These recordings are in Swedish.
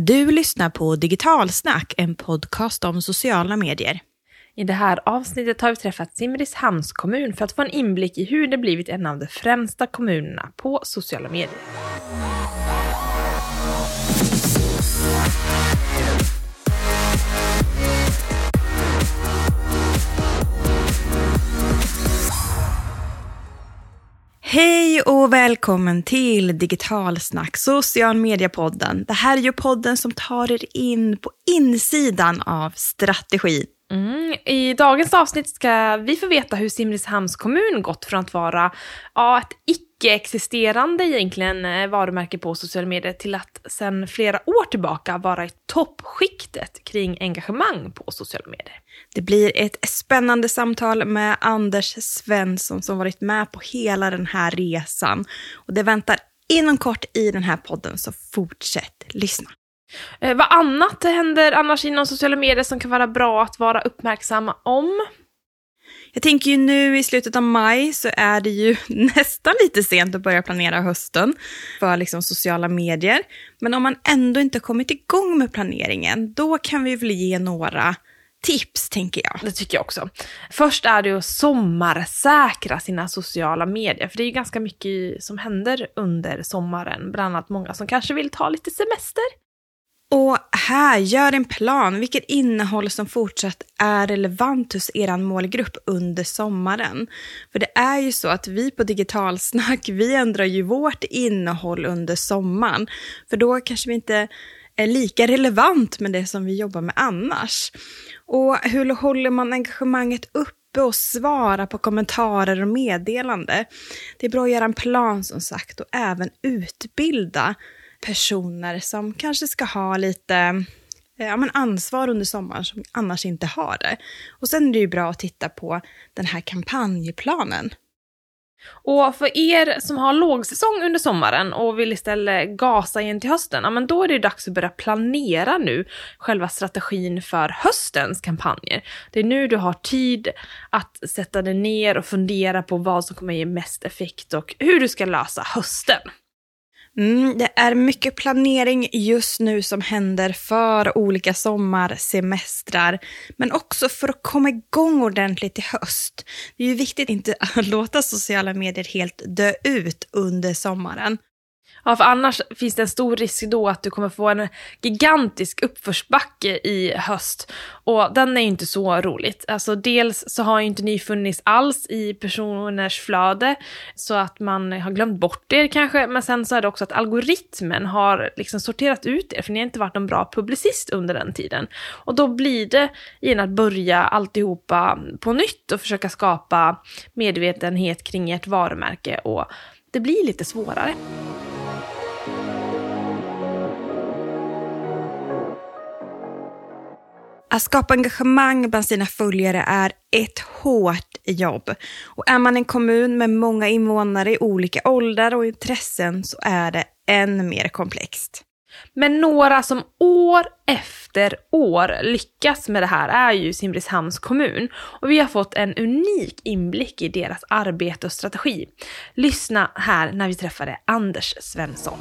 Du lyssnar på Digitalsnack, en podcast om sociala medier. I det här avsnittet har vi träffat Simrishamns kommun för att få en inblick i hur det blivit en av de främsta kommunerna på sociala medier. Hej och välkommen till Digitalsnack, social media-podden. Det här är ju podden som tar er in på insidan av strategi. Mm. I dagens avsnitt ska vi få veta hur Simrishamns kommun gått från att vara ja, ett icke-existerande egentligen eh, varumärke på sociala medier till att sedan flera år tillbaka vara i toppskiktet kring engagemang på sociala medier. Det blir ett spännande samtal med Anders Svensson som varit med på hela den här resan. Och det väntar inom kort i den här podden, så fortsätt lyssna. Eh, vad annat händer annars inom sociala medier som kan vara bra att vara uppmärksamma om? Jag tänker ju nu i slutet av maj så är det ju nästan lite sent att börja planera hösten för liksom sociala medier. Men om man ändå inte kommit igång med planeringen, då kan vi väl ge några tips, tänker jag. Det tycker jag också. Först är det att sommarsäkra sina sociala medier, för det är ju ganska mycket som händer under sommaren. Bland annat många som kanske vill ta lite semester. Och här, gör en plan vilket innehåll som fortsatt är relevant hos er målgrupp under sommaren. För det är ju så att vi på Digitalsnack, vi ändrar ju vårt innehåll under sommaren. För då kanske vi inte är lika relevant med det som vi jobbar med annars. Och hur håller man engagemanget uppe och svara på kommentarer och meddelande? Det är bra att göra en plan som sagt och även utbilda personer som kanske ska ha lite eh, ja, men ansvar under sommaren som annars inte har det. Och sen är det ju bra att titta på den här kampanjplanen. Och för er som har lågsäsong under sommaren och vill istället gasa igen till hösten, ja men då är det dags att börja planera nu själva strategin för höstens kampanjer. Det är nu du har tid att sätta dig ner och fundera på vad som kommer ge mest effekt och hur du ska lösa hösten. Mm, det är mycket planering just nu som händer för olika sommarsemestrar, men också för att komma igång ordentligt i höst. Det är ju viktigt inte att låta sociala medier helt dö ut under sommaren. Ja, för annars finns det en stor risk då att du kommer få en gigantisk uppförsbacke i höst. Och den är ju inte så roligt. Alltså dels så har ju inte ni funnits alls i personers flöde, så att man har glömt bort er kanske. Men sen så är det också att algoritmen har liksom sorterat ut er, för ni har inte varit någon bra publicist under den tiden. Och då blir det igen att börja alltihopa på nytt och försöka skapa medvetenhet kring ert varumärke. Och det blir lite svårare. Att skapa engagemang bland sina följare är ett hårt jobb. Och är man en kommun med många invånare i olika åldrar och intressen så är det än mer komplext. Men några som år efter år lyckas med det här är ju Simrishamns kommun. Och vi har fått en unik inblick i deras arbete och strategi. Lyssna här när vi träffade Anders Svensson.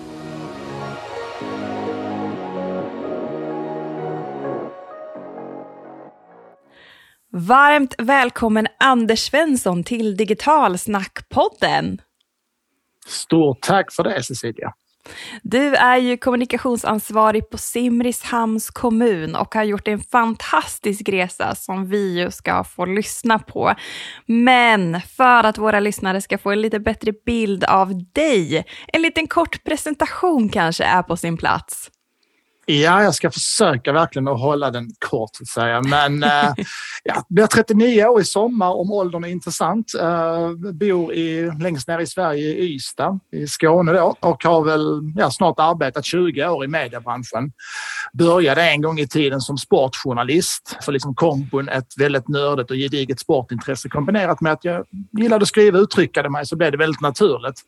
Varmt välkommen Anders Svensson till Digitalsnackpodden. Stort tack för det Cecilia. Du är ju kommunikationsansvarig på Simrishamns kommun och har gjort en fantastisk resa som vi ju ska få lyssna på. Men för att våra lyssnare ska få en lite bättre bild av dig, en liten kort presentation kanske är på sin plats. Ja, jag ska försöka verkligen att hålla den kort så att säga. Men äh, ja, blir 39 år i sommar om åldern är intressant. Äh, bor i, längst ner i Sverige i Ystad i Skåne då och har väl ja, snart arbetat 20 år i mediebranschen. Började en gång i tiden som sportjournalist för liksom kombon ett väldigt nördigt och gediget sportintresse kombinerat med att jag gillade att skriva och uttrycka mig så blev det väldigt naturligt.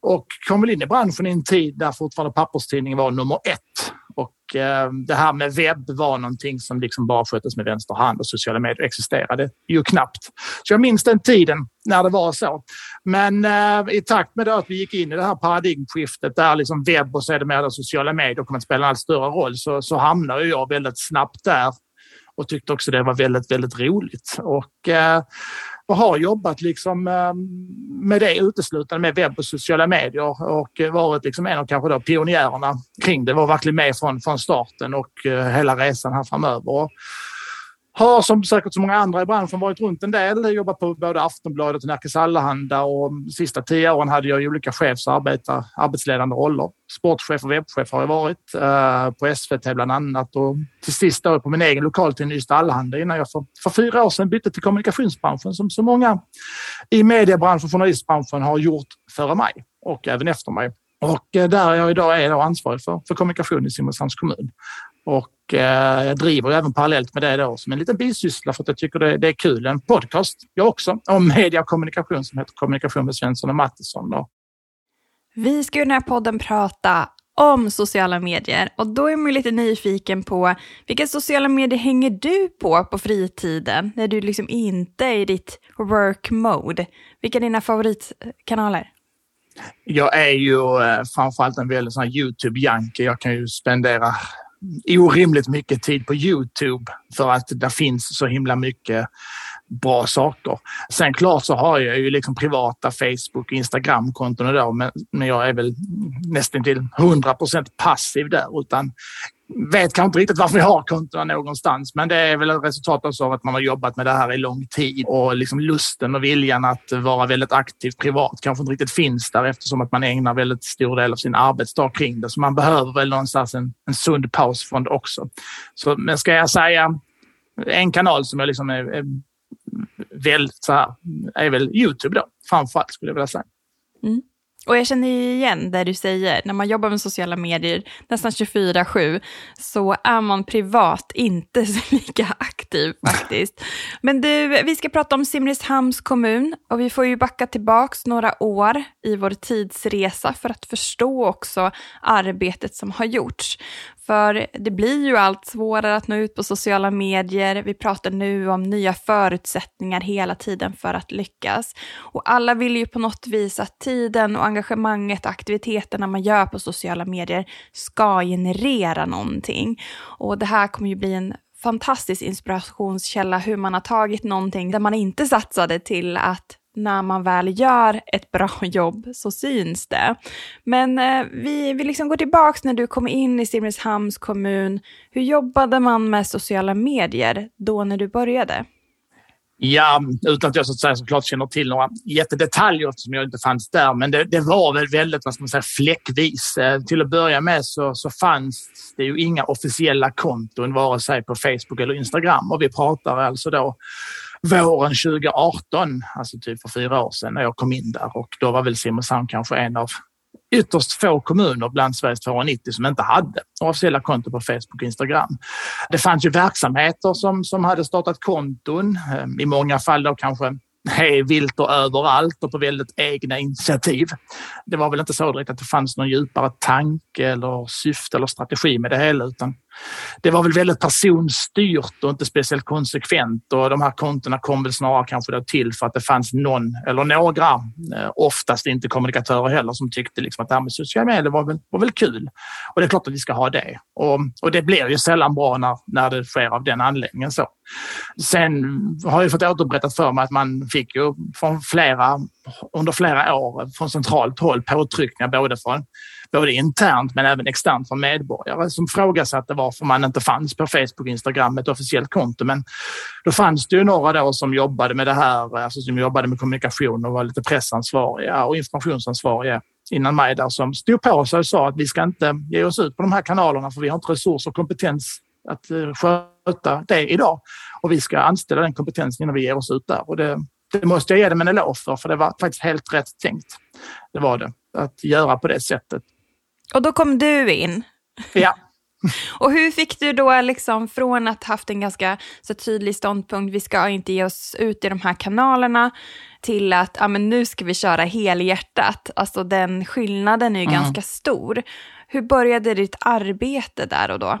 Och kom väl in i branschen i en tid där fortfarande papperstidningen var nummer ett och eh, det här med webb var någonting som liksom bara sköttes med vänster hand och sociala medier existerade ju knappt. Så jag minns den tiden när det var så. Men eh, i takt med att vi gick in i det här paradigmskiftet där liksom webb och sedermera sociala medier kommer att spela en allt större roll så, så hamnade jag väldigt snabbt där och tyckte också det var väldigt, väldigt roligt. Och, eh, och har jobbat liksom eh, med det uteslutande med webb och sociala medier och eh, varit liksom en av kanske då pionjärerna kring det. Var verkligen med från, från starten och eh, hela resan här framöver. Har som säkert så många andra i branschen varit runt en del. Jobbat på både Aftonbladet och Nerikes Allehanda och de sista tio åren hade jag olika chefs och arbeta, arbetsledande roller. Sportchef och webbchef har jag varit eh, på SVT bland annat och till sist då på min egen lokaltidning Ystad Allehanda innan jag för, för fyra år sedan bytte till kommunikationsbranschen som så många i mediebranschen och journalistbranschen har gjort före mig och även efter mig. Och eh, där jag idag är ansvarig för, för kommunikation i Simrishamns kommun. Och eh, jag driver även parallellt med det då som en liten bisyssla för att jag tycker det, det är kul. En podcast, jag också, om media och kommunikation som heter Kommunikation med Svensson och Mattisson. Då. Vi ska i den här podden prata om sociala medier och då är man lite nyfiken på vilka sociala medier hänger du på på fritiden när du liksom inte är i ditt work mode? Vilka är dina favoritkanaler? Jag är ju eh, framförallt en väldigt sån Youtube-junkie. Jag kan ju spendera orimligt mycket tid på Youtube för att det finns så himla mycket bra saker. Sen klart så har jag ju liksom privata Facebook och Instagram-konton då, men, men jag är väl nästan till 100% passiv där utan vet kanske inte riktigt varför jag har kontona någonstans, men det är väl ett resultat av att man har jobbat med det här i lång tid och liksom lusten och viljan att vara väldigt aktiv privat kanske inte riktigt finns där eftersom att man ägnar väldigt stor del av sin arbetsdag kring det. Så man behöver väl någonstans en, en sund paus från det också. Så, men ska jag säga en kanal som jag liksom är, är väldigt så här, är väl Youtube då, framförallt skulle jag vilja säga. Mm. Och jag känner igen det du säger, när man jobbar med sociala medier nästan 24-7 så är man privat inte så lika aktiv faktiskt. Men du, vi ska prata om Simrishamns kommun och vi får ju backa tillbaks några år i vår tidsresa för att förstå också arbetet som har gjorts. För det blir ju allt svårare att nå ut på sociala medier. Vi pratar nu om nya förutsättningar hela tiden för att lyckas. Och alla vill ju på något vis att tiden och engagemanget och aktiviteterna man gör på sociala medier ska generera någonting. Och det här kommer ju bli en fantastisk inspirationskälla hur man har tagit någonting där man inte satsade till att när man väl gör ett bra jobb så syns det. Men eh, vi, vi liksom går tillbaka när du kom in i Simrishamns kommun. Hur jobbade man med sociala medier då när du började? Ja, utan att jag så att säga, såklart känner till några jättedetaljer som jag inte fanns där. Men det, det, var väl väldigt vad ska man säga, fläckvis. Eh, till att börja med så, så fanns det ju inga officiella konton vare sig på Facebook eller Instagram. Och vi pratar alltså då våren 2018, alltså typ för fyra år sedan när jag kom in där och då var väl Simrishamn kanske en av ytterst få kommuner bland Sveriges 290 som inte hade officiella konton på Facebook och Instagram. Det fanns ju verksamheter som, som hade startat konton, eh, i många fall då kanske hej vilt och överallt och på väldigt egna initiativ. Det var väl inte så direkt att det fanns någon djupare tanke eller syfte eller strategi med det hela utan det var väl väldigt personstyrt och inte speciellt konsekvent och de här kontona kom väl snarare kanske då till för att det fanns någon eller några, eh, oftast inte kommunikatörer heller, som tyckte liksom att det här med sociala medier var väl, var väl kul. Och det är klart att vi ska ha det. Och, och det blir ju sällan bra när, när det sker av den anledningen. Så. Sen har jag fått återberättat för mig att man fick ju från flera, under flera år från centralt håll påtryckningar både från både internt men även externt från medborgare som frågasatte varför man inte fanns på Facebook Instagram ett officiellt konto. Men då fanns det ju några då som jobbade med det här, alltså som jobbade med kommunikation och var lite pressansvariga och informationsansvariga innan mig där som stod på sig och sa att vi ska inte ge oss ut på de här kanalerna för vi har inte resurser och kompetens att eh, sköta det idag. Och vi ska anställa den kompetensen innan vi ger oss ut där. Och det, det måste jag ge dem en eloge för, för det var faktiskt helt rätt tänkt. Det var det, att göra på det sättet. Och då kom du in. Ja. Och hur fick du då liksom från att haft en ganska så tydlig ståndpunkt, vi ska inte ge oss ut i de här kanalerna, till att ja, men nu ska vi köra helhjärtat. Alltså den skillnaden är ju mm. ganska stor. Hur började ditt arbete där och då?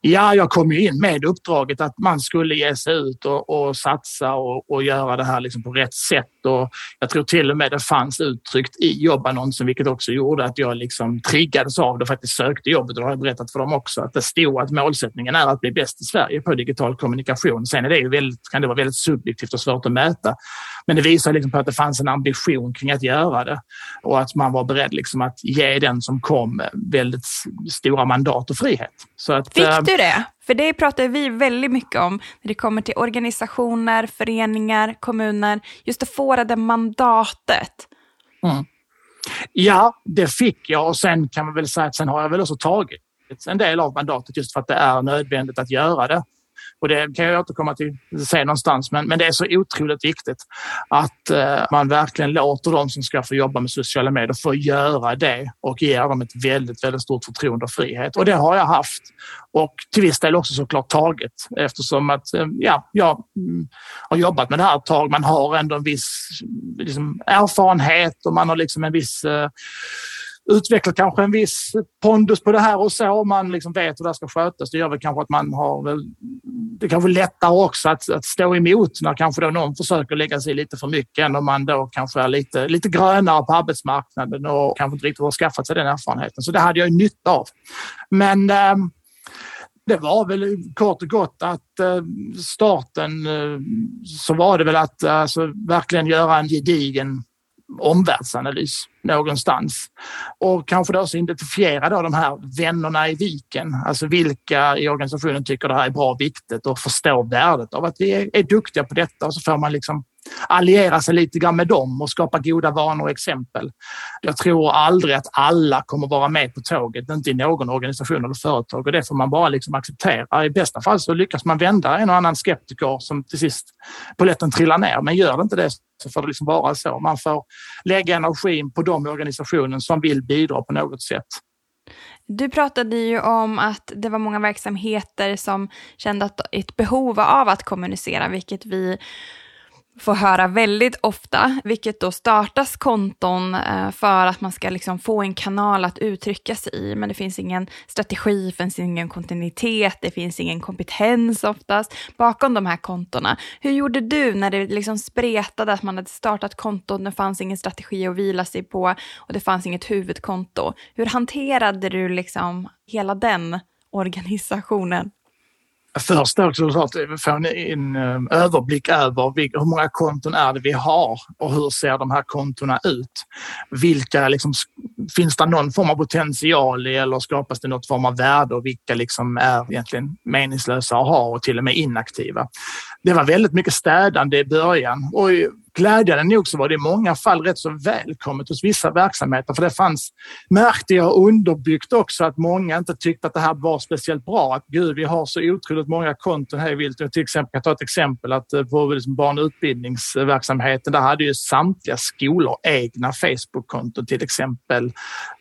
Ja, jag kom ju in med uppdraget att man skulle ge sig ut och, och satsa och, och, göra det här liksom på rätt sätt. Och jag tror till och med det fanns uttryckt i jobbannonsen, vilket också gjorde att jag liksom triggades av det och faktiskt sökte jobbet. Och har jag berättat för dem också, att det stod att målsättningen är att bli bäst i Sverige på digital kommunikation. Sen är det ju väldigt, kan det vara väldigt subjektivt och svårt att mäta. Men det visar liksom på att det fanns en ambition kring att göra det och att man var beredd liksom att ge den som kom väldigt stora mandat och frihet. Så att, Fick du det? För det pratar vi väldigt mycket om när det kommer till organisationer, föreningar, kommuner. Just att få det där mandatet. Mm. Ja, det fick jag och sen kan man väl säga att sen har jag väl också tagit en del av mandatet just för att det är nödvändigt att göra det. Och det kan jag återkomma till se någonstans. Men, men det är så otroligt viktigt att eh, man verkligen låter de som ska få jobba med sociala medier få göra det och ger dem ett väldigt, väldigt stort förtroende och frihet. Och det har jag haft och till viss del också såklart tagit eftersom att eh, ja, jag mm, har jobbat med det här ett tag. Man har ändå en viss liksom, erfarenhet och man har liksom en viss eh, utvecklat kanske en viss pondus på det här och så. Om man liksom vet hur det ska skötas. Det gör väl kanske att man har väl, det kanske är lättare också att, att stå emot när kanske då någon försöker lägga sig lite för mycket än om man då kanske är lite, lite grönare på arbetsmarknaden och kanske inte riktigt har skaffat sig den erfarenheten. Så det hade jag nytta av. Men eh, det var väl kort och gott att eh, starten eh, så var det väl att alltså, verkligen göra en gedigen omvärldsanalys någonstans. Och kanske då så identifiera då de här vännerna i viken, alltså vilka i organisationen tycker det här är bra och viktigt och förstå värdet av att vi är, är duktiga på detta och så får man liksom alliera sig lite grann med dem och skapa goda vanor och exempel. Jag tror aldrig att alla kommer vara med på tåget, inte i någon organisation eller företag och det får man bara liksom acceptera. I bästa fall så lyckas man vända en och annan skeptiker som till sist polletten trillar ner, men gör det inte det så får det liksom vara så. Man får lägga energin på de organisationer som vill bidra på något sätt. Du pratade ju om att det var många verksamheter som kände att ett behov av att kommunicera, vilket vi får höra väldigt ofta, vilket då startas konton eh, för att man ska liksom få en kanal att uttrycka sig i. Men det finns ingen strategi, det finns ingen kontinuitet, det finns ingen kompetens oftast bakom de här kontona. Hur gjorde du när det liksom spretade att man hade startat konton, det fanns ingen strategi att vila sig på och det fanns inget huvudkonto. Hur hanterade du liksom hela den organisationen? Först också så att eh, få en eh, överblick över hur många konton är det vi har och hur ser de här kontona ut? Vilka liksom, finns det någon form av potential i eller skapas det något form av värde och vilka liksom är egentligen meningslösa att ha och till och med inaktiva? Det var väldigt mycket städande i början och glädjande nog så var det i många fall rätt så välkommet hos vissa verksamheter för det fanns, märkte jag underbyggt också att många inte tyckte att det här var speciellt bra. Att gud, vi har så otroligt många konton här i vilt. Jag till exempel kan ta ett exempel att eh, på liksom barn och utbildningsverksamheten, där hade ju samtliga skolor egna Facebook-konton till exempel.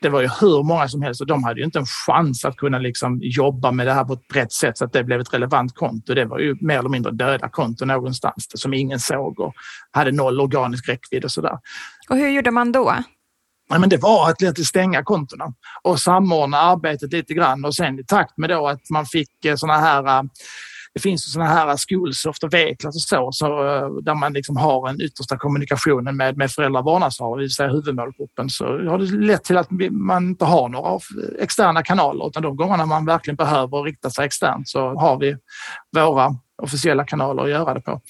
Det var ju hur många som helst och de hade ju inte en chans att kunna liksom jobba med det här på ett brett sätt så att det blev ett relevant konto. Det var ju mer eller mindre döda konton någonstans som ingen såg och hade noll organisk räckvidd och sådär. Och hur gjorde man då? Ja, men det var att stänga kontona och samordna arbetet lite grann och sen i takt med då att man fick eh, såna här eh, det finns sådana här Schoolsoft och V-klass och så, så, eh, där man liksom har den yttersta kommunikationen med, med föräldrar och vårdnadshavare, det vill säga huvudmålgruppen, så har det lett till att man inte har några externa kanaler utan de gångerna man verkligen behöver rikta sig externt så har vi våra officiella kanaler att göra det på.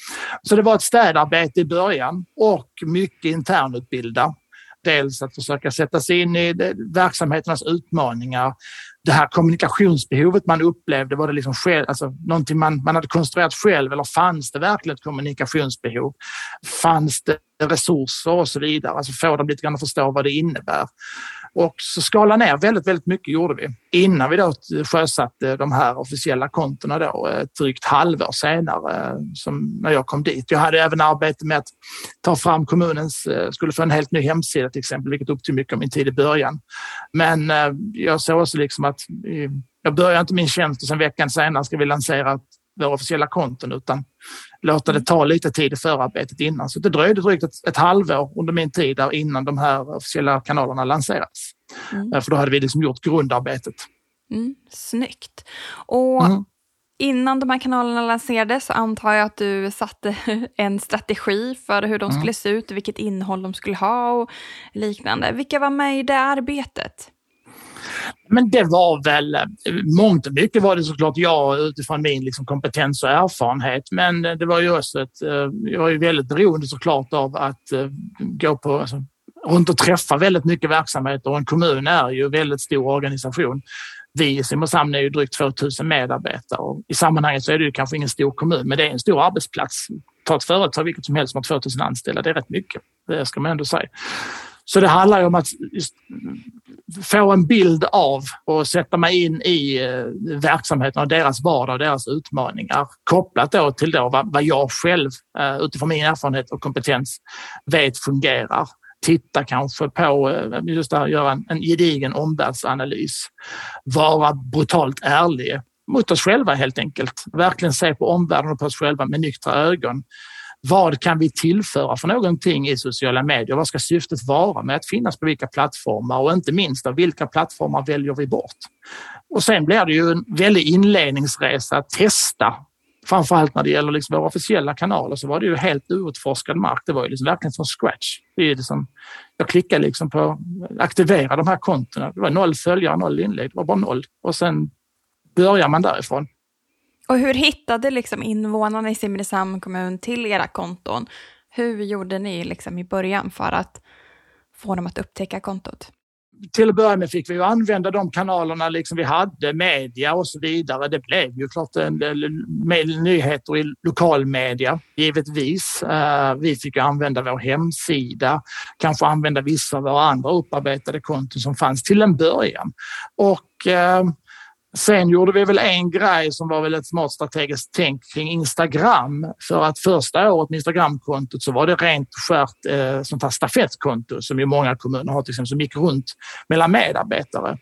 Så det var ett städarbete i början och mycket internutbilda. Dels att försöka sätta sig in i verksamheternas utmaningar. Det här kommunikationsbehovet man upplevde, var det liksom själv, alltså någonting man, man hade konstruerat själv eller fanns det verkligen ett kommunikationsbehov? Fanns det resurser och så vidare? Alltså få dem lite grann att förstå vad det innebär. Och så skala ner väldigt, väldigt mycket gjorde vi innan vi då sjösatte de här officiella kontona då eh, ett drygt halvår senare eh, som när jag kom dit. Jag hade även arbete med att ta fram kommunens, eh, skulle få en helt ny hemsida till exempel, vilket upptog mycket av min tid i början. Men jag såg också liksom att jag började inte min tjänst och sen veckan senare ska vi lansera våra officiella konton utan låta det ta lite tid i förarbetet innan. Så det dröjde drygt ett, ett halvår under min tid där innan de här officiella kanalerna lanserades. Mm. För då hade vi liksom gjort grundarbetet. Mm, snyggt. Och mm. innan de här kanalerna lanserades så antar jag att du satte en strategi för hur de mm. skulle se ut, vilket innehåll de skulle ha och liknande. Vilka var med i det arbetet? Men det var väl, eh, mångt och mycket var det såklart jag utifrån min liksom kompetens och erfarenhet. Men eh, det var ju också ett, eh, jag var ju väldigt beroende såklart av att gå på, alltså, runt och träffa väldigt mycket verksamheter och en kommun är ju en väldigt stor organisation. Vi i Simrishamn är ju drygt 2000 medarbetare och i sammanhanget så är det ju kanske ingen stor kommun, men det är en stor arbetsplats. Ta ett företag vilket som helst som har 2000 anställda, det är rätt mycket. Det ska man ändå säga. Så det handlar ju om att få en bild av och sätta mig in i eh, verksamheten och deras vardag och deras utmaningar kopplat då till då vad jag själv eh, utifrån min erfarenhet och kompetens vet fungerar titta kanske på, eh, just det här, göra en, en gedigen omvärldsanalys. Vara brutalt ärlig mot oss själva helt enkelt. Verkligen se på omvärlden och på oss själva med nyktra ögon. Vad kan vi tillföra för någonting i sociala medier? Vad ska syftet vara med att finnas på vilka plattformar och inte minst vilka plattformar väljer vi bort? Och sen blir det ju en väldig inledningsresa att testa framförallt när det gäller liksom våra officiella kanaler så var det ju helt outforskad mark. Det var ju liksom verkligen från scratch. Det är liksom, jag klickade liksom på aktivera de här kontona. Det var noll följare, noll inlägg. Det var bara noll. Och sen börjar man därifrån. Och hur hittade liksom invånarna i Simrishamn kommun till era konton? Hur gjorde ni liksom i början för att få dem att upptäcka kontot? till att börja med fick vi använda de kanalerna liksom vi hade, media och så vidare. Det blev ju klart en del nyheter i lokalmedia, givetvis. Eh, vi fick använda vår hemsida, kanske använda vissa av våra andra upparbetade konton som fanns till en början. Och eh, Sen gjorde vi väl en grej som var väl ett smart strategiskt tänk kring Instagram. För att första året med Instagramkontot så var det rent skärt eh, sånt här stafettkonto som ju många kommuner har till exempel som gick runt mellan medarbetare.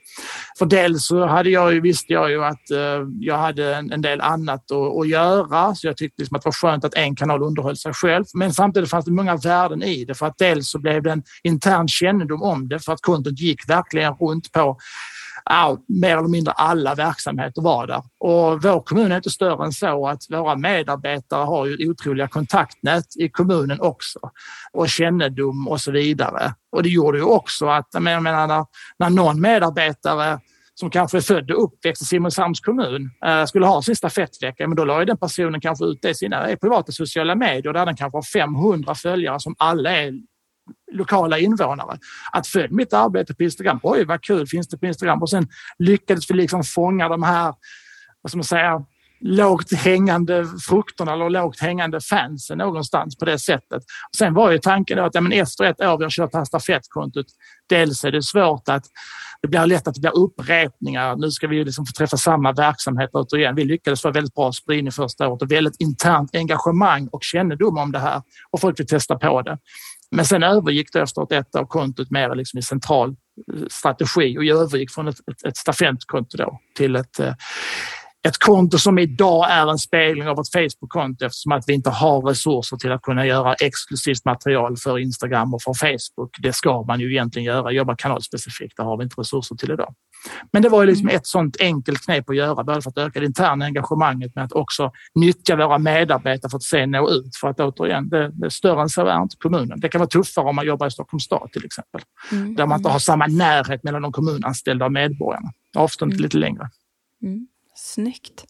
För dels så hade jag ju, visste jag ju att eh, jag hade en, en, del annat att, att göra så jag tyckte liksom att det var skönt att en kanal underhöll sig själv. Men samtidigt fanns det många värden i det för att dels så blev det en intern kännedom om det för att kontot gick verkligen runt på ja, mer eller mindre alla verksamheter var där. Och vår kommun är inte större än så att våra medarbetare har ju otroliga kontaktnät i kommunen också och kännedom och så vidare. Och det gjorde ju också att, jag menar, när, när någon medarbetare som kanske är född och uppväxt i Simrishamns kommun eh, skulle ha sin stafettvecka, men då la ju den personen kanske ut det i sina eh, privata sociala medier där den kanske har 500 följare som alla är lokala invånare. Att följa mitt arbete på Instagram, oj vad kul finns det på Instagram? Och sen lyckades vi liksom fånga de här, vad ska man säga, lågt hängande frukterna eller lågt hängande fansen någonstans på det sättet. Sen var ju tanken att ja, men efter ett år vi har kört det här stafettkontot, dels är det svårt att det blir lätt att det blir upprepningar. Nu ska vi liksom få träffa samma verksamhet återigen. Vi lyckades få väldigt bra spridning första året och väldigt internt engagemang och kännedom om det här och folk vill testa på det. Men sen övergick det start ett av kontot mer liksom i central eh, strategi och jag övergick från ett, ett, ett stafettkonto då till ett, eh, ett konto som idag är en spegling av ett Facebook-konto eftersom att vi inte har resurser till att kunna göra exklusivt material för Instagram och för Facebook. Det ska man ju egentligen göra, jobba kanalspecifikt. Det har vi inte resurser till idag. Men det var ju liksom mm. ett sånt enkelt knep att göra, både för att öka det interna engagemanget med att också nyttja våra medarbetare för att se nå ut. För att återigen, det, det större än så är inte kommunen. Det kan vara tuffare om man jobbar i Stockholms stad till exempel, mm. där man inte har samma närhet mellan de kommunanställda och medborgarna. Avståndet mm. lite längre. Mm. Snyggt.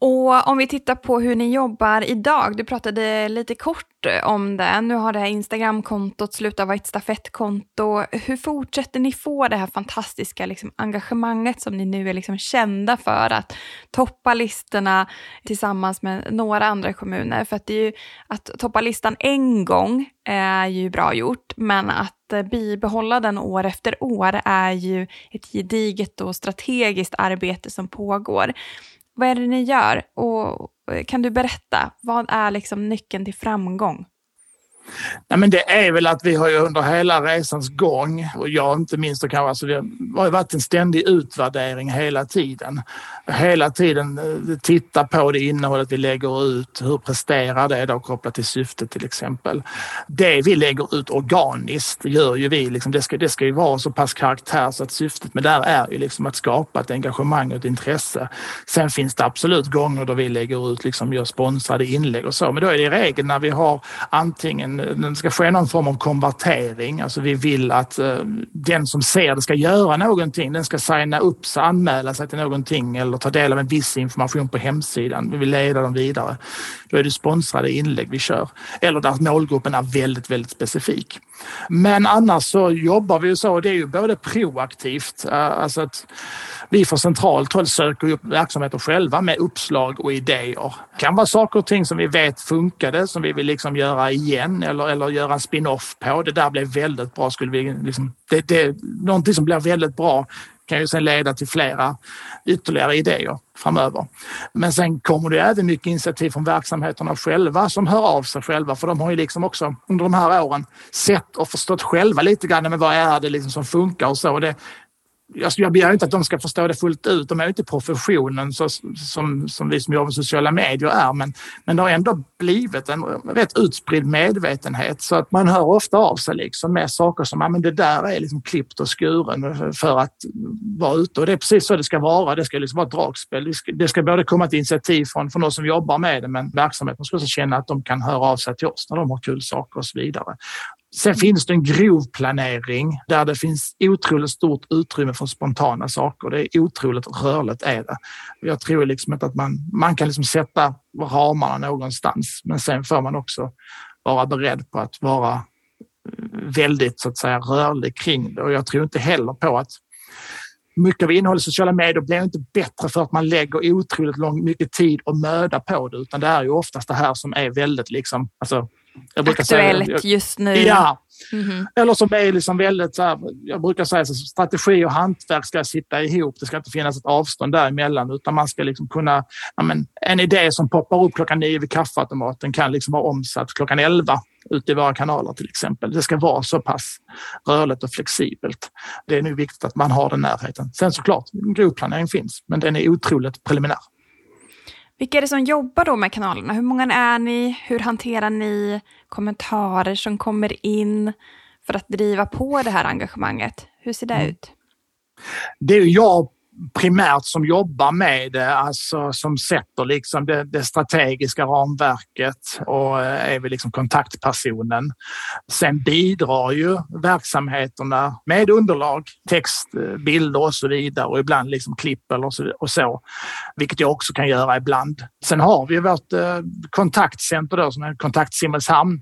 Och om vi tittar på hur ni jobbar idag, du pratade lite kort om det. Nu har det här Instagramkontot slutat vara ett stafettkonto. Hur fortsätter ni få det här fantastiska liksom, engagemanget som ni nu är liksom kända för att toppa listorna tillsammans med några andra kommuner? För att, det är ju, att toppa listan en gång är ju bra gjort, men att bibehålla den år efter år är ju ett gediget och strategiskt arbete som pågår. Vad är det ni gör? Och eh, kan du berätta, vad är liksom nyckeln till framgång? Nej, men det är väl att vi har ju under hela resans gång, och jag inte minst, och kanske, alltså det har varit en ständig utvärdering hela tiden. Hela tiden eh, titta på det innehållet vi lägger ut, hur presterar det då kopplat till syftet till exempel. Det vi lägger ut organiskt gör ju vi, liksom, det, ska, det ska ju vara så pass karaktär så att syftet med det är ju liksom att skapa ett engagemang och ett intresse. Sen finns det absolut gånger då vi lägger ut, liksom gör sponsrade inlägg och så, men då är det i regel när vi har antingen Eh, det ska ske någon form av konvertering. Alltså vi vill att eh, den som ser det ska göra någonting. Den ska signa upp sig, anmäla sig till någonting eller ta del av en viss information på hemsidan. Vi vill leda dem vidare. Då är det sponsrade inlägg vi kör. Eller där målgruppen är väldigt, väldigt specifik. Men annars så jobbar vi ju så, det är ju både proaktivt, eh, alltså att vi från centralt håll söker upp verksamheter själva med uppslag och idéer. Det kan vara saker och ting som vi vet funkade som vi vill liksom göra igen eller, eller göra en spin-off på. Det där blev väldigt bra. Skulle vi liksom, det, det, någonting som blir väldigt bra kan ju sen leda till flera ytterligare idéer framöver. Men sen kommer det även mycket initiativ från verksamheterna själva som hör av sig själva för de har ju liksom också under de här åren sett och förstått själva lite grann med vad är det liksom som funkar och så. Det, Alltså jag begär inte att de ska förstå det fullt ut. De är inte professionen så, som, som vi som jobbar med sociala medier är, men, men det har ändå blivit en rätt utspridd medvetenhet så att man hör ofta av sig liksom med saker som att det där är liksom klippt och skuren för att vara ute och det är precis så det ska vara. Det ska liksom vara ett dragspel. Det ska, det ska både komma ett initiativ från, från oss som jobbar med det, men verksamheten ska också känna att de kan höra av sig till oss när de har kul saker och så vidare. Sen finns det en grov planering där det finns otroligt stort utrymme för spontana saker. Det är otroligt rörligt är det. Jag tror liksom inte att man, man kan liksom sätta ramarna någonstans, men sen får man också vara beredd på att vara väldigt så att säga rörlig kring det och jag tror inte heller på att mycket av innehållet i sociala medier blir inte bättre för att man lägger otroligt lång, mycket tid och möda på det, utan det är ju oftast det här som är väldigt liksom, alltså Aktuellt säga, just nu. Ja. Mm -hmm. Eller som är liksom väldigt, så här, jag brukar säga så strategi och hantverk ska sitta ihop. Det ska inte finnas ett avstånd däremellan utan man ska liksom kunna, ja, men, en idé som poppar upp klockan nio vid kaffeautomaten kan liksom vara omsatt klockan elva ute i våra kanaler till exempel. Det ska vara så pass rörligt och flexibelt. Det är nu viktigt att man har den närheten. Sen såklart, grovplanering finns, men den är otroligt preliminär. Vilka är det som jobbar då med kanalerna? Hur många är ni? Hur hanterar ni kommentarer som kommer in för att driva på det här engagemanget? Hur ser det mm. ut? Det är jag primärt som jobbar med det, alltså som sätter liksom det, det strategiska ramverket och eh, är väl liksom kontaktpersonen. Sen bidrar ju verksamheterna med underlag, text, eh, bilder och så vidare och ibland liksom klipp eller så, och så, vilket jag också kan göra ibland. Sen har vi vårt eh, kontaktcenter då, som är Kontakt Simrishamn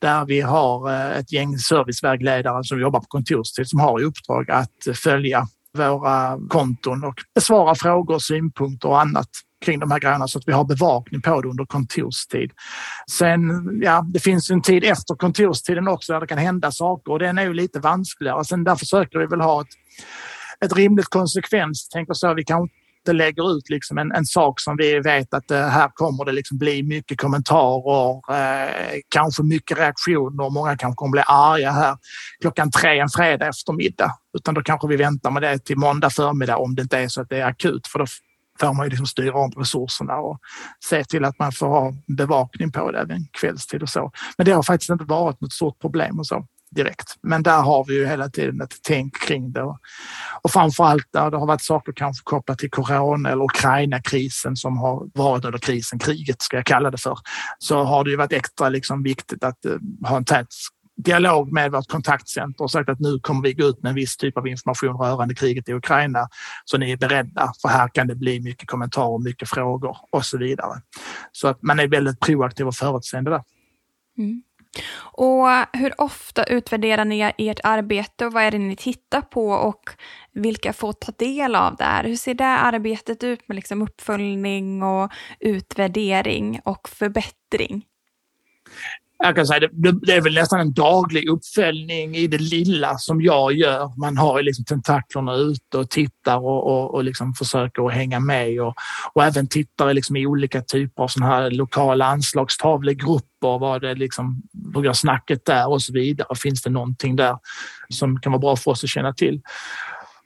där vi har eh, ett gäng servicevägledare som jobbar på kontorstid som har i uppdrag att följa våra konton och besvara frågor, synpunkter och annat kring de här grejerna så att vi har bevakning på det under kontorstid. Sen, ja, det finns en tid efter kontorstiden också där det kan hända saker och den är ju lite vanskligare. Sen där försöker vi väl ha ett, ett rimligt konsekvens. Tänker så, vi kan inte lägger ut liksom en, en sak som vi vet att eh, här kommer det liksom bli mycket kommentarer, eh, kanske mycket reaktioner. Många kanske kommer bli arga här klockan tre en fredag eftermiddag. Utan då kanske vi väntar med det till måndag förmiddag om det inte är så att det är akut. För då får man ju liksom styra om resurserna och se till att man får ha bevakning på det även kvällstid och så. Men det har faktiskt inte varit något stort problem och så direkt. Men där har vi ju hela tiden ett tänk kring det. Och framförallt där det har varit saker kanske kopplat till corona eller Ukraina-krisen som har varit under krisen, kriget ska jag kalla det för, så har det ju varit extra liksom viktigt att eh, ha en tät dialog med vårt kontaktcenter och sagt att nu kommer vi gå ut med en viss typ av information rörande kriget i Ukraina. Så ni är beredda, för här kan det bli mycket kommentarer, mycket frågor och så vidare. Så att man är väldigt proaktiv och förutseende där. Mm. Och hur ofta utvärderar ni ert arbete och vad är det ni tittar på och vilka får ta del av det här? Hur ser det arbetet ut med liksom uppföljning och utvärdering och förbättring? Jag kan säga det, det är väl nästan en daglig uppföljning i det lilla som jag gör. Man har liksom tentaklerna ute och tittar och, och, och liksom försöker att hänga med och, och även tittar liksom i olika typer av såna här lokala anslagstavlegrupper. Vad det liksom, hur går snacket där och så vidare. Finns det någonting där som kan vara bra för oss att känna till?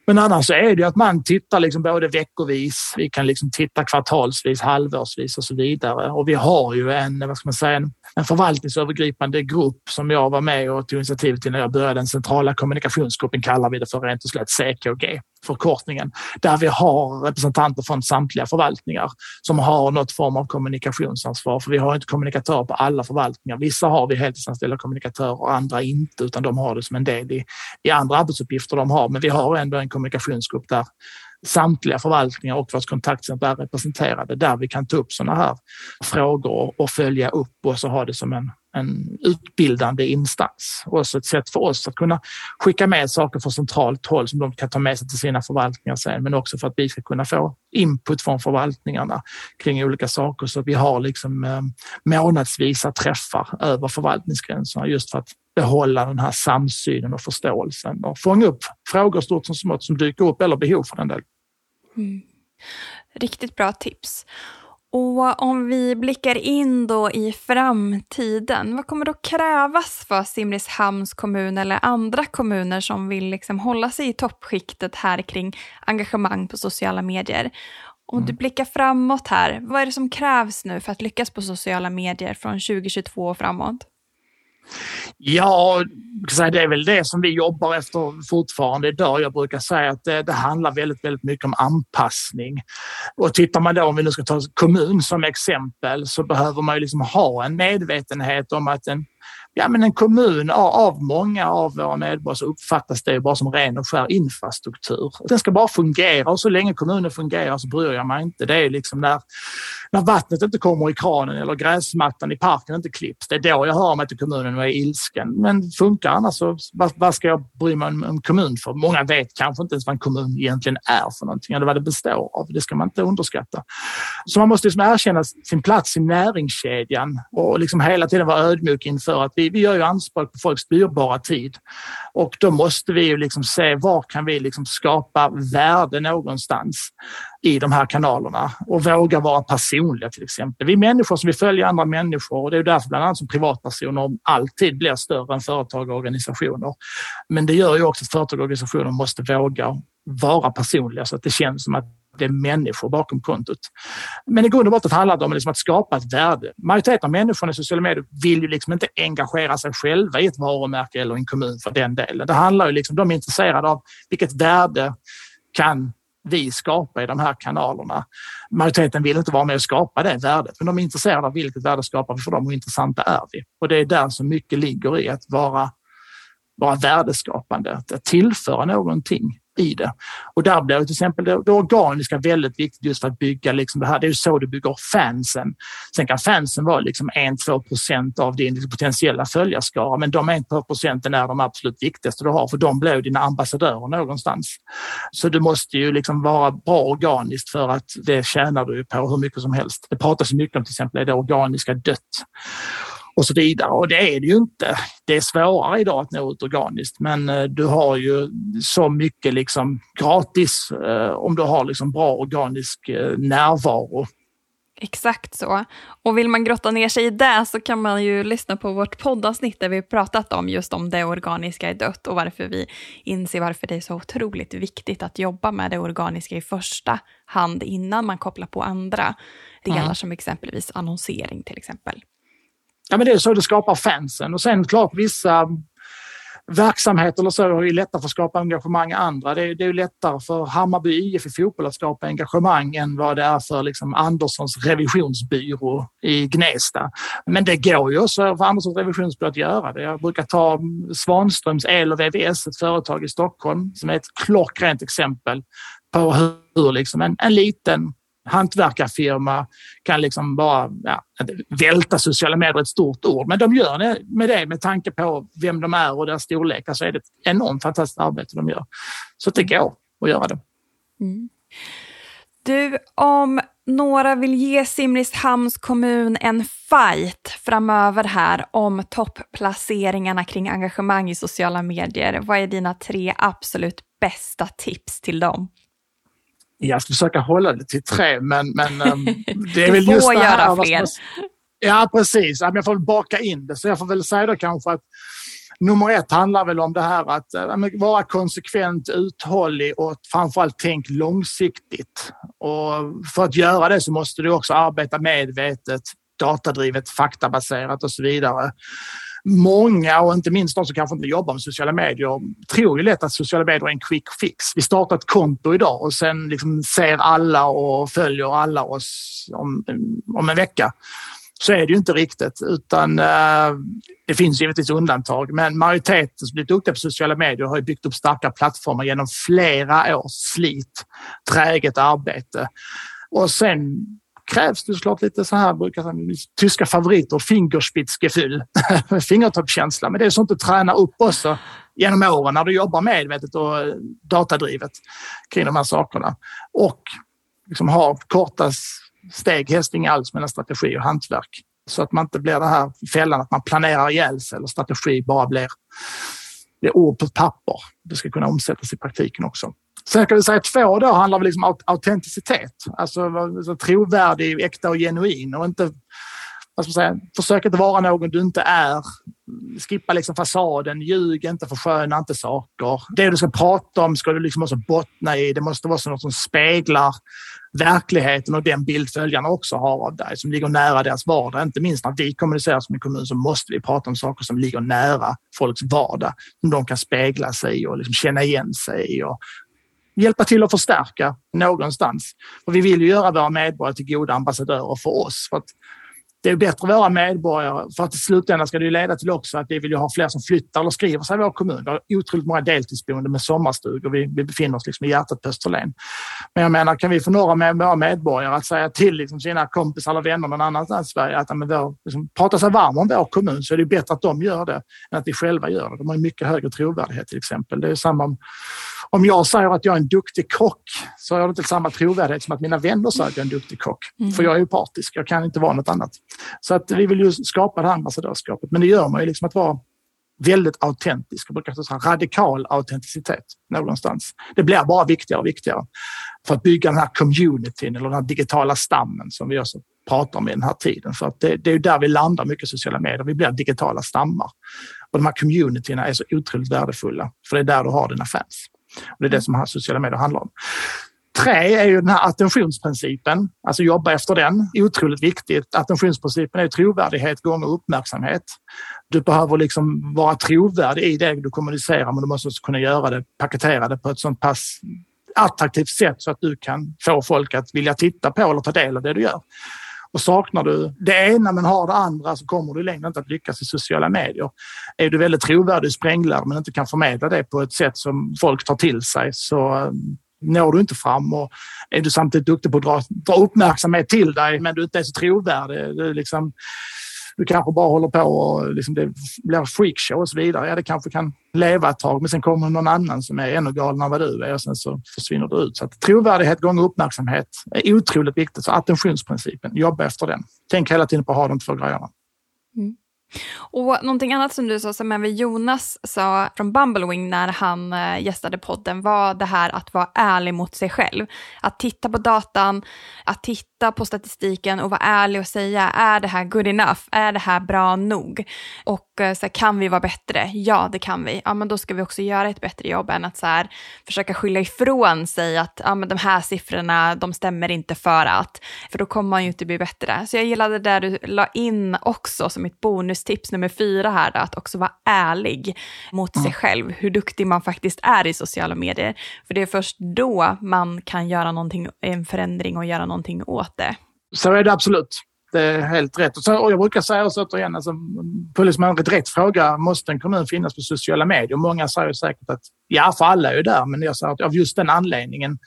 Men annars är det att man tittar liksom både veckovis, vi kan liksom titta kvartalsvis, halvårsvis och så vidare. Och vi har ju en, vad ska man säga, en, en förvaltningsövergripande grupp som jag var med och tog initiativ till när jag började. Den centrala kommunikationsgruppen kallar vi det för rent och slätt CKG förkortningen, där vi har representanter från samtliga förvaltningar som har något form av kommunikationsansvar. För vi har inte kommunikatörer på alla förvaltningar. Vissa har vi heltidsanställda kommunikatörer och andra inte, utan de har det som en del i, i andra arbetsuppgifter de har. Men vi har ändå en kommunikationsgrupp där samtliga förvaltningar och vårt kontaktcenter är representerade där vi kan ta upp sådana här frågor och följa upp och så ha det som en, en utbildande instans. Och också ett sätt för oss att kunna skicka med saker från centralt håll som de kan ta med sig till sina förvaltningar sen, men också för att vi ska kunna få input från förvaltningarna kring olika saker så att vi har liksom eh, månadsvisa träffar över förvaltningsgränserna just för att behålla den här samsynen och förståelsen och fånga upp frågor stort som smått som dyker upp eller behov för den delen. Mm. Riktigt bra tips. Och om vi blickar in då i framtiden, vad kommer då krävas för Simrishamns kommun eller andra kommuner som vill liksom hålla sig i toppskiktet här kring engagemang på sociala medier? Om mm. du blickar framåt här, vad är det som krävs nu för att lyckas på sociala medier från 2022 och framåt? Ja, det är väl det som vi jobbar efter fortfarande idag. Jag brukar säga att det, det, handlar väldigt, väldigt mycket om anpassning. Och tittar man då, om vi nu ska ta kommun som exempel, så behöver man ju liksom ha en medvetenhet om att en ja, men en kommun av många av våra medborgare så uppfattas det bara som ren och skär infrastruktur. Den ska bara fungera och så länge kommunen fungerar så bryr jag mig inte. Det är liksom när, när vattnet inte kommer i kranen eller gräsmattan i parken inte klipps. Det är då jag hör mig till kommunen och är ilsken. Men funkar annars så vad, vad ska jag bry mig om, om kommun för? Många vet kanske inte ens vad en kommun egentligen är för någonting eller vad det består av. Det ska man inte underskatta. Så man måste liksom erkänna sin plats i näringskedjan och liksom hela tiden vara ödmjuk inför att vi vi, gör ju anspråk på folks dyrbara tid och då måste vi ju liksom se var kan vi liksom skapa värde någonstans i de här kanalerna och våga vara personliga till exempel. Vi är människor som vill följa andra människor och det är därför bland annat som privatpersoner alltid blir större än företag och organisationer. Men det gör ju också att företag och organisationer måste våga vara personliga så att det känns som att det är människor bakom kontot. Men i grund och botten handlar det om liksom att skapa ett värde. Majoriteten av människorna i sociala medier vill ju liksom inte engagera sig själva i ett varumärke eller en kommun för den delen. Det handlar ju liksom, de är intresserade av vilket värde kan vi skapar i de här kanalerna. Majoriteten vill inte vara med och skapa det värdet, men de är intresserade av vilket värde skapar vi för dem och hur intressanta är vi? Och det är där så mycket ligger i att vara, vara värdeskapande, att tillföra någonting i det. Och där blir till exempel det, det organiska väldigt viktigt just för att bygga liksom det här. Det är så du bygger fansen. Sen kan fansen vara liksom 1-2 procent av din liksom potentiella följarskara, men de 1-2 procenten är de absolut viktigaste du har, för de blir dina ambassadörer någonstans. Så du måste ju liksom vara bra organiskt för att det tjänar du på hur mycket som helst. Det pratas mycket om till exempel är det organiska dött och så vidare. Och det är det ju inte. Det är svårare idag att nå ut organiskt, men eh, du har ju så mycket liksom gratis eh, om du har liksom bra organisk eh, närvaro. Exakt så. Och vill man grotta ner sig i det så kan man ju lyssna på vårt poddavsnitt där vi pratat om just om det organiska är dött och varför vi inser varför det är så otroligt viktigt att jobba med det organiska i första hand innan man kopplar på andra delar mm. som exempelvis annonsering till exempel ja, men det är så det skapar fansen. Och sen klart vissa verksamheter eller så är det lättare för att skapa engagemang än andra. Det är, det är lättare för Hammarby IF i fotboll att skapa engagemang än vad det är för liksom Anderssons revisionsbyrå i Gnesta. Men det går ju också för Anderssons revisionsbyrå att göra det. Jag brukar ta Svanströms El och VVS, ett företag i Stockholm, som är ett klockrent exempel på hur liksom en, en liten hantverkarfirma kan liksom bara ja, välta sociala medier ett stort ord, men de gör det med det med tanke på vem de är och deras storlek. Så alltså är det ett enormt fantastiskt arbete de gör. Så det går att göra det. Mm. Du, om några vill ge Simrishamns kommun en fight framöver här om topplaceringarna kring engagemang i sociala medier. Vad är dina tre absolut bästa tips till dem? Jag ska försöka hålla det till tre, men, men ehm, det är väl just det här. göra fler. Ja, precis. Jag får baka in det. Så jag får väl säga då kanske att nummer ett handlar väl om det här att äh, vara konsekvent, uthållig och framförallt tänk långsiktigt. Och för att göra det så måste du också arbeta medvetet, datadrivet, faktabaserat och så vidare. Många, och inte minst de som kanske inte jobbar med sociala medier, tror ju lätt att sociala medier är en quick fix. Vi startar ett konto idag och sen liksom ser alla och följer alla oss om, om en vecka. Så är det ju inte riktigt, utan uh, det finns givetvis undantag. Men majoriteten som blivit duktiga på sociala medier har byggt upp starka plattformar genom flera års slit, träget arbete. Och sen krävs det såklart lite så här, brukar säga, tyska favoriter, fingerspitzgefühl, fingertoppskänsla. Men det är sånt du tränar upp också genom åren när du jobbar medvetet och eh, datadrivet kring de här sakerna. Och liksom har korta steg, helst inga alls mellan strategi och hantverk. Så att man inte blir den här fällan att man planerar ihjäl sig eller strategi bara blir, blir ord på papper. Det ska kunna omsättas i praktiken också. Sen kan vi säga två då handlar väl liksom om autenticitet. Alltså, alltså trovärdig, äkta och genuin och inte vad ska man säga, försök inte vara någon du inte är. Skippa liksom fasaden, ljug inte, försköna inte saker. Det du ska prata om ska du liksom också bottna i. Det måste vara något som speglar verkligheten och den bild följarna också har av dig, som ligger nära deras vardag. Inte minst när vi kommunicerar som en kommun så måste vi prata om saker som ligger nära folks vardag, som de kan spegla sig i och liksom känna igen sig i och hjälpa till att förstärka någonstans. För vi vill ju göra våra medborgare till goda ambassadörer för oss. För att det är bättre att vara medborgare för att i slutändan ska det leda till också att vi vill ha fler som flyttar eller skriver sig i vår kommun. Vi har otroligt många deltidsboende med sommarstugor. Vi, vi befinner oss liksom i hjärtat på Österlen. Men jag menar, kan vi få några med våra medborgare att säga till liksom sina kompisar eller vänner någon annanstans i Sverige att men vår, liksom, prata sig varm om vår kommun så är det bättre att de gör det än att vi själva gör det. De har mycket högre trovärdighet till exempel. Det är samma om om jag säger att jag är en duktig kock så har jag inte samma trovärdighet som att mina vänner säger att jag är en duktig kock. Mm. För jag är ju partisk, jag kan inte vara något annat. Så att vi vill ju skapa det här ambassadörskapet. Men det gör man ju liksom att vara väldigt autentisk. Jag brukar säga radikal autenticitet någonstans. Det blir bara viktigare och viktigare för att bygga den här communityn eller den här digitala stammen som vi också pratar om i den här tiden. För att det, det är där vi landar mycket sociala medier. Vi blir digitala stammar. Och de här communityna är så otroligt värdefulla för det är där du har dina fans. Och det är det som sociala medier handlar om. Tre är ju den här attentionsprincipen, alltså jobba efter den. Otroligt viktigt. Attentionsprincipen är trovärdighet gånger uppmärksamhet. Du behöver liksom vara trovärdig i det du kommunicerar men du måste också kunna göra det, paketera det på ett sånt pass attraktivt sätt så att du kan få folk att vilja titta på eller ta del av det du gör. Och saknar du det ena men har det andra så kommer du längre inte att lyckas i sociala medier. Är du väldigt trovärdig spränglare men inte kan förmedla det på ett sätt som folk tar till sig så eh, når du inte fram. Och är du samtidigt duktig på att dra, dra uppmärksamhet till dig men du inte är så trovärdig. Du liksom, du kanske bara håller på och liksom det blir freakshow och så vidare. Ja, det kanske kan leva ett tag, men sen kommer någon annan som är ännu galnare än vad du är och sen så försvinner du ut. Så att trovärdighet gånger uppmärksamhet är otroligt viktigt. Så attentionsprincipen, jobba efter den. Tänk hela tiden på att ha de två grejerna. Mm. Och någonting annat som du sa, som även Jonas sa från Bumblewing när han eh, gästade podden, var det här att vara ärlig mot sig själv. Att titta på datan, att titta på statistiken och vara ärlig och säga, är det här good enough? Är det här bra nog? Och eh, så här, kan vi vara bättre? Ja, det kan vi. Ja, men då ska vi också göra ett bättre jobb än att så här, försöka skylla ifrån sig att ja, men de här siffrorna, de stämmer inte för att, för då kommer man ju inte bli bättre. Så jag gillade det du la in också som ett bonus bonustips nummer fyra här, då, att också vara ärlig mot mm. sig själv, hur duktig man faktiskt är i sociala medier. För det är först då man kan göra någonting, en förändring och göra någonting åt det. Så är det absolut. Det är helt rätt. Och, så, och jag brukar säga också återigen, alltså, på liksom en rätt fråga, måste en kommun finnas på sociala medier? Många säger säkert att ja, för alla är ju där, men jag säger att av just den anledningen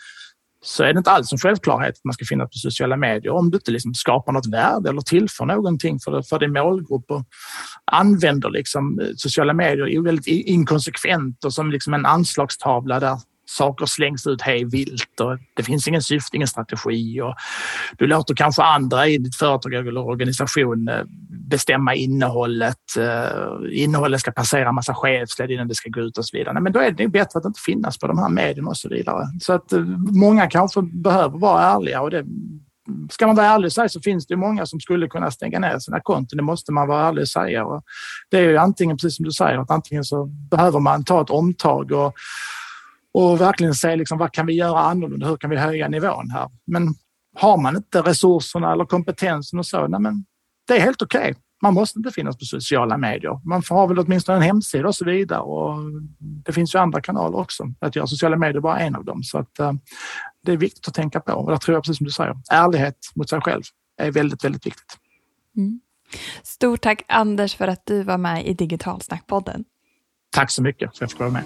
så är det inte alls en självklarhet att man ska finnas på sociala medier. Om du inte liksom skapar något värde eller tillför någonting för, för din målgrupp och använder liksom eh, sociala medier väldigt inkonsekvent och som liksom en anslagstavla där saker slängs ut hej vilt och det finns ingen syfte, ingen strategi och du låter kanske andra i ditt företag eller organisation eh, bestämma innehållet. Eh, innehållet ska passera massa chefsled innan det ska gå ut och så vidare. Men då är det bättre att inte finnas på de här medierna och så vidare. Så att eh, många kanske behöver vara ärliga och det ska man vara ärlig och säga så finns det många som skulle kunna stänga ner sina konton. Det måste man vara ärlig och säga. Och det är ju antingen, precis som du säger, att antingen så behöver man ta ett omtag och, och verkligen se liksom, vad kan vi göra annorlunda? Hur kan vi höja nivån här? Men har man inte resurserna eller kompetensen och så, nej men det är helt okej. Okay. Man måste inte finnas på sociala medier. Man har väl åtminstone en hemsida och så vidare. Och det finns ju andra kanaler också. Att göra sociala medier bara en av dem. Så att, uh, det är viktigt att tänka på. Och där tror jag, precis som du säger, ärlighet mot sig själv är väldigt, väldigt viktigt. Mm. Stort tack Anders för att du var med i Digitalsnackpodden. Tack så mycket för att jag fick vara med.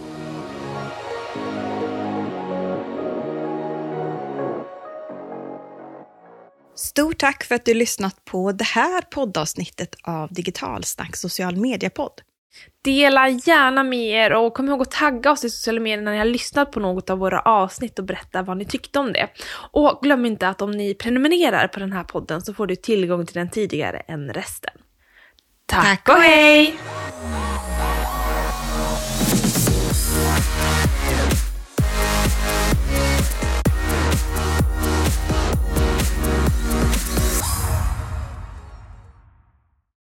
Stort tack för att du lyssnat på det här poddavsnittet av Digitalsnack social media-podd. Dela gärna med er och kom ihåg att tagga oss i sociala medier när ni har lyssnat på något av våra avsnitt och berätta vad ni tyckte om det. Och glöm inte att om ni prenumererar på den här podden så får du tillgång till den tidigare än resten. Tack, Tack och hej!